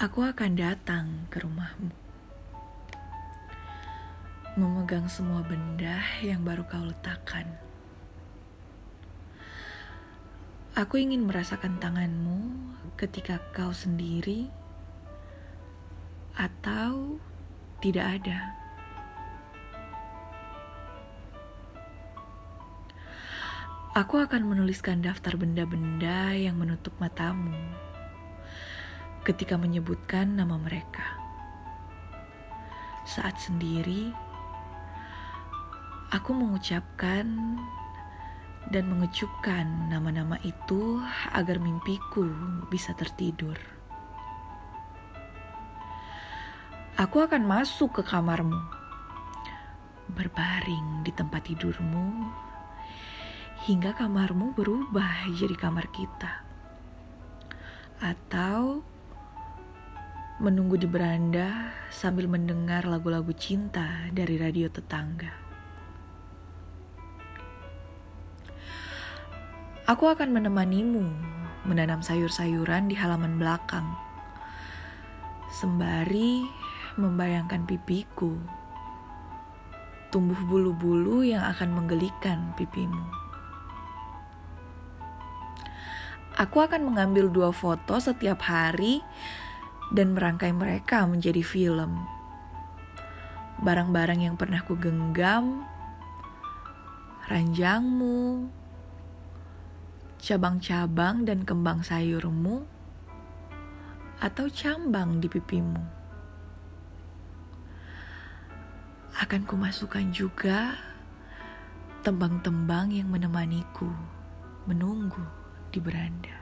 Aku akan datang ke rumahmu. Memegang semua benda yang baru kau letakkan. Aku ingin merasakan tanganmu ketika kau sendiri atau tidak ada. Aku akan menuliskan daftar benda-benda yang menutup matamu ketika menyebutkan nama mereka. Saat sendiri, aku mengucapkan dan mengecupkan nama-nama itu agar mimpiku bisa tertidur. Aku akan masuk ke kamarmu, berbaring di tempat tidurmu, hingga kamarmu berubah jadi kamar kita. Atau menunggu di beranda sambil mendengar lagu-lagu cinta dari radio tetangga. Aku akan menemanimu menanam sayur-sayuran di halaman belakang, sembari membayangkan pipiku tumbuh bulu-bulu yang akan menggelikan pipimu. Aku akan mengambil dua foto setiap hari dan merangkai mereka menjadi film. Barang-barang yang pernah ku genggam, ranjangmu, cabang-cabang dan kembang sayurmu, atau cambang di pipimu. Akan kumasukkan juga tembang-tembang yang menemaniku menunggu di beranda.